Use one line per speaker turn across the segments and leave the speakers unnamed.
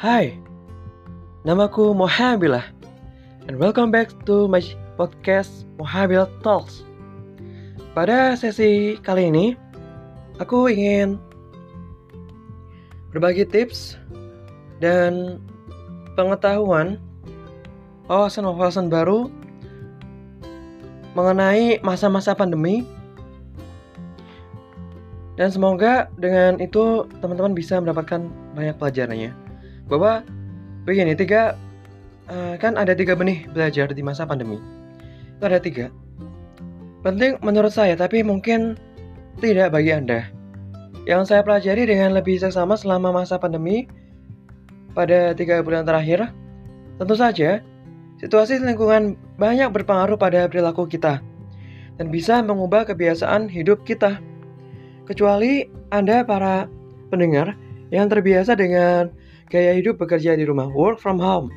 Hai, namaku Mohabilah and welcome back to my podcast Mohabil Talks. Pada sesi kali ini, aku ingin berbagi tips dan pengetahuan wawasan-wawasan baru mengenai masa-masa pandemi dan semoga dengan itu teman-teman bisa mendapatkan banyak pelajarannya bahwa begini tiga uh, kan ada tiga benih belajar di masa pandemi. Itu ada tiga. Penting menurut saya tapi mungkin tidak bagi anda. Yang saya pelajari dengan lebih seksama selama masa pandemi pada tiga bulan terakhir tentu saja situasi lingkungan banyak berpengaruh pada perilaku kita dan bisa mengubah kebiasaan hidup kita. Kecuali anda para pendengar yang terbiasa dengan gaya hidup bekerja di rumah, work from home,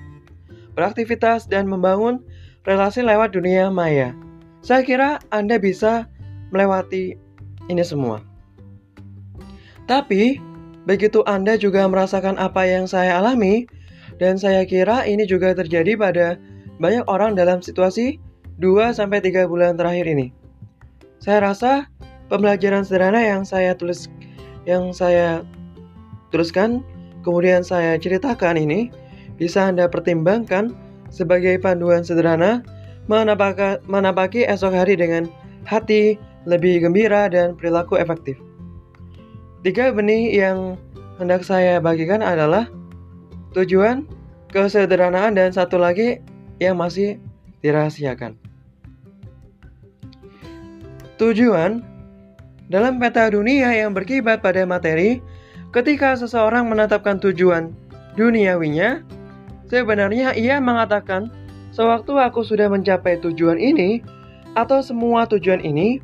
beraktivitas dan membangun relasi lewat dunia maya. Saya kira Anda bisa melewati ini semua. Tapi, begitu Anda juga merasakan apa yang saya alami, dan saya kira ini juga terjadi pada banyak orang dalam situasi 2-3 bulan terakhir ini. Saya rasa pembelajaran sederhana yang saya tulis yang saya tuliskan kemudian saya ceritakan ini bisa Anda pertimbangkan sebagai panduan sederhana menapaki esok hari dengan hati lebih gembira dan perilaku efektif. Tiga benih yang hendak saya bagikan adalah tujuan, kesederhanaan, dan satu lagi yang masih dirahasiakan. Tujuan dalam peta dunia yang berkibat pada materi Ketika seseorang menetapkan tujuan duniawinya, sebenarnya ia mengatakan, "Sewaktu aku sudah mencapai tujuan ini atau semua tujuan ini,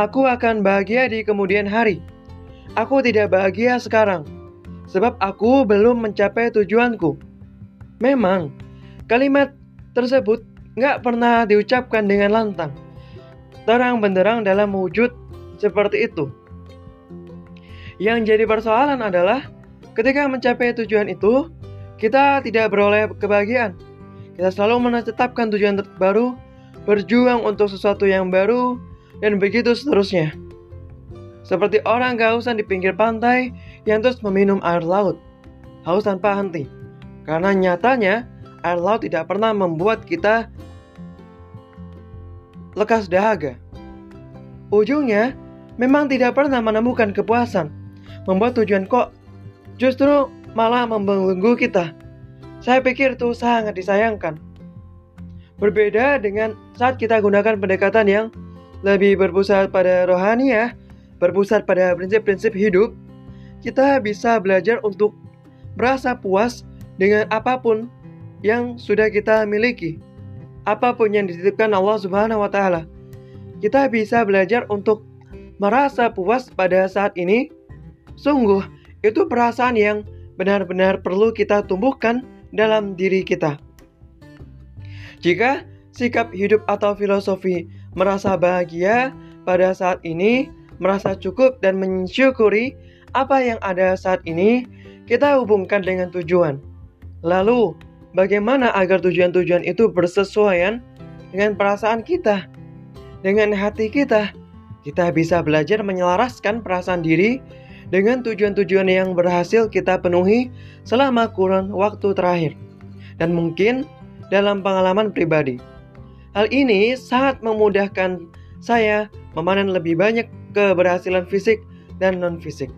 aku akan bahagia di kemudian hari. Aku tidak bahagia sekarang, sebab aku belum mencapai tujuanku." Memang, kalimat tersebut nggak pernah diucapkan dengan lantang, terang benderang dalam wujud seperti itu. Yang jadi persoalan adalah ketika mencapai tujuan itu, kita tidak beroleh kebahagiaan. Kita selalu menetapkan tujuan baru, berjuang untuk sesuatu yang baru, dan begitu seterusnya. Seperti orang kehausan di pinggir pantai yang terus meminum air laut, haus tanpa henti. Karena nyatanya, air laut tidak pernah membuat kita lekas dahaga. Ujungnya, memang tidak pernah menemukan kepuasan membuat tujuan kok justru malah membelenggu kita. Saya pikir itu sangat disayangkan. Berbeda dengan saat kita gunakan pendekatan yang lebih berpusat pada rohani ya, berpusat pada prinsip-prinsip hidup, kita bisa belajar untuk merasa puas dengan apa pun yang sudah kita miliki. Apa pun yang dititipkan Allah Subhanahu wa taala. Kita bisa belajar untuk merasa puas pada saat ini Sungguh, itu perasaan yang benar-benar perlu kita tumbuhkan dalam diri kita. Jika sikap hidup atau filosofi merasa bahagia pada saat ini, merasa cukup dan mensyukuri apa yang ada saat ini, kita hubungkan dengan tujuan. Lalu, bagaimana agar tujuan-tujuan itu bersesuaian dengan perasaan kita, dengan hati kita? Kita bisa belajar menyelaraskan perasaan diri dengan tujuan-tujuan yang berhasil kita penuhi selama kurun waktu terakhir, dan mungkin dalam pengalaman pribadi. Hal ini sangat memudahkan saya memanen lebih banyak keberhasilan fisik dan non-fisik.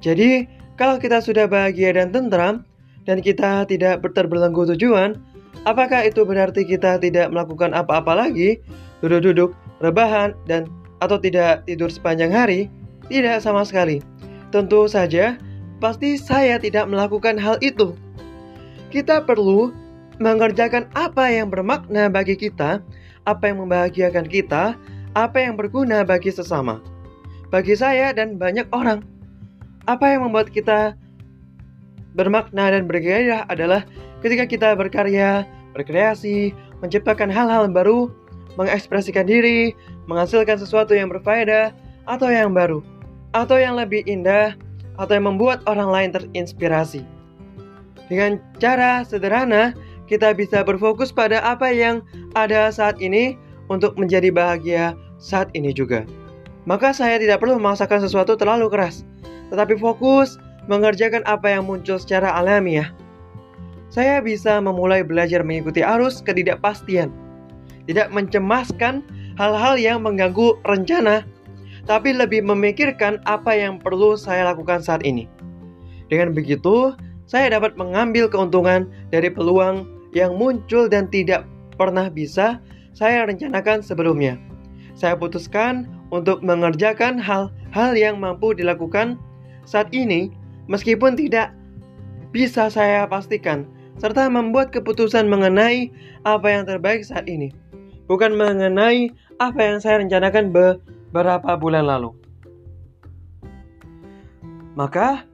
Jadi, kalau kita sudah bahagia dan tentram, dan kita tidak terbelenggu tujuan, apakah itu berarti kita tidak melakukan apa-apa lagi, duduk-duduk, rebahan, dan atau tidak tidur sepanjang hari? Tidak sama sekali. Tentu saja, pasti saya tidak melakukan hal itu. Kita perlu mengerjakan apa yang bermakna bagi kita, apa yang membahagiakan kita, apa yang berguna bagi sesama. Bagi saya dan banyak orang, apa yang membuat kita bermakna dan bergairah adalah ketika kita berkarya, berkreasi, menciptakan hal-hal baru, mengekspresikan diri, menghasilkan sesuatu yang berfaedah atau yang baru atau yang lebih indah, atau yang membuat orang lain terinspirasi. Dengan cara sederhana, kita bisa berfokus pada apa yang ada saat ini untuk menjadi bahagia saat ini juga. Maka saya tidak perlu memaksakan sesuatu terlalu keras, tetapi fokus mengerjakan apa yang muncul secara alamiah. Saya bisa memulai belajar mengikuti arus ketidakpastian, tidak mencemaskan hal-hal yang mengganggu rencana, tapi lebih memikirkan apa yang perlu saya lakukan saat ini. Dengan begitu, saya dapat mengambil keuntungan dari peluang yang muncul dan tidak pernah bisa saya rencanakan sebelumnya. Saya putuskan untuk mengerjakan hal-hal yang mampu dilakukan saat ini meskipun tidak bisa saya pastikan serta membuat keputusan mengenai apa yang terbaik saat ini bukan mengenai apa yang saya rencanakan beberapa bulan lalu. Maka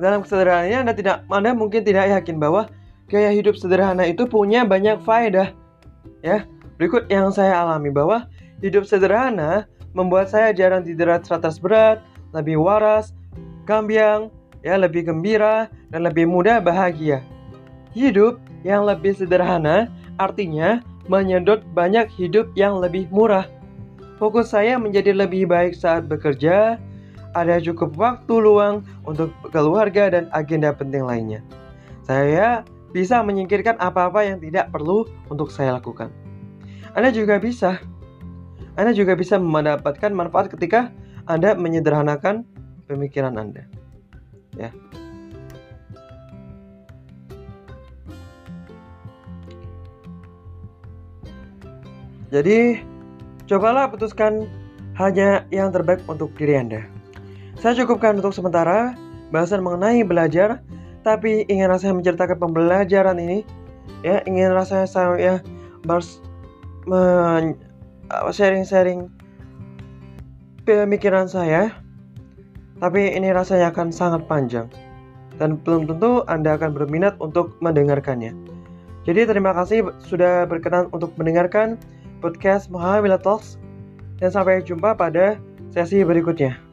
dalam kesederhanaannya Anda tidak Anda mungkin tidak yakin bahwa gaya hidup sederhana itu punya banyak faedah. Ya, berikut yang saya alami bahwa hidup sederhana membuat saya jarang diderat seratus berat, lebih waras, gambiang, ya lebih gembira dan lebih mudah bahagia. Hidup yang lebih sederhana artinya menyedot banyak hidup yang lebih murah. Fokus saya menjadi lebih baik saat bekerja, ada cukup waktu luang untuk keluarga dan agenda penting lainnya. Saya bisa menyingkirkan apa-apa yang tidak perlu untuk saya lakukan. Anda juga bisa. Anda juga bisa mendapatkan manfaat ketika Anda menyederhanakan pemikiran Anda. Ya. Jadi, cobalah putuskan hanya yang terbaik untuk diri Anda. Saya cukupkan untuk sementara bahasan mengenai belajar, tapi ingin rasanya menceritakan pembelajaran ini, ya ingin rasanya saya ya bers sharing-sharing pemikiran saya, tapi ini rasanya akan sangat panjang dan belum tentu Anda akan berminat untuk mendengarkannya. Jadi terima kasih sudah berkenan untuk mendengarkan podcast Muhammad Talks dan sampai jumpa pada sesi berikutnya.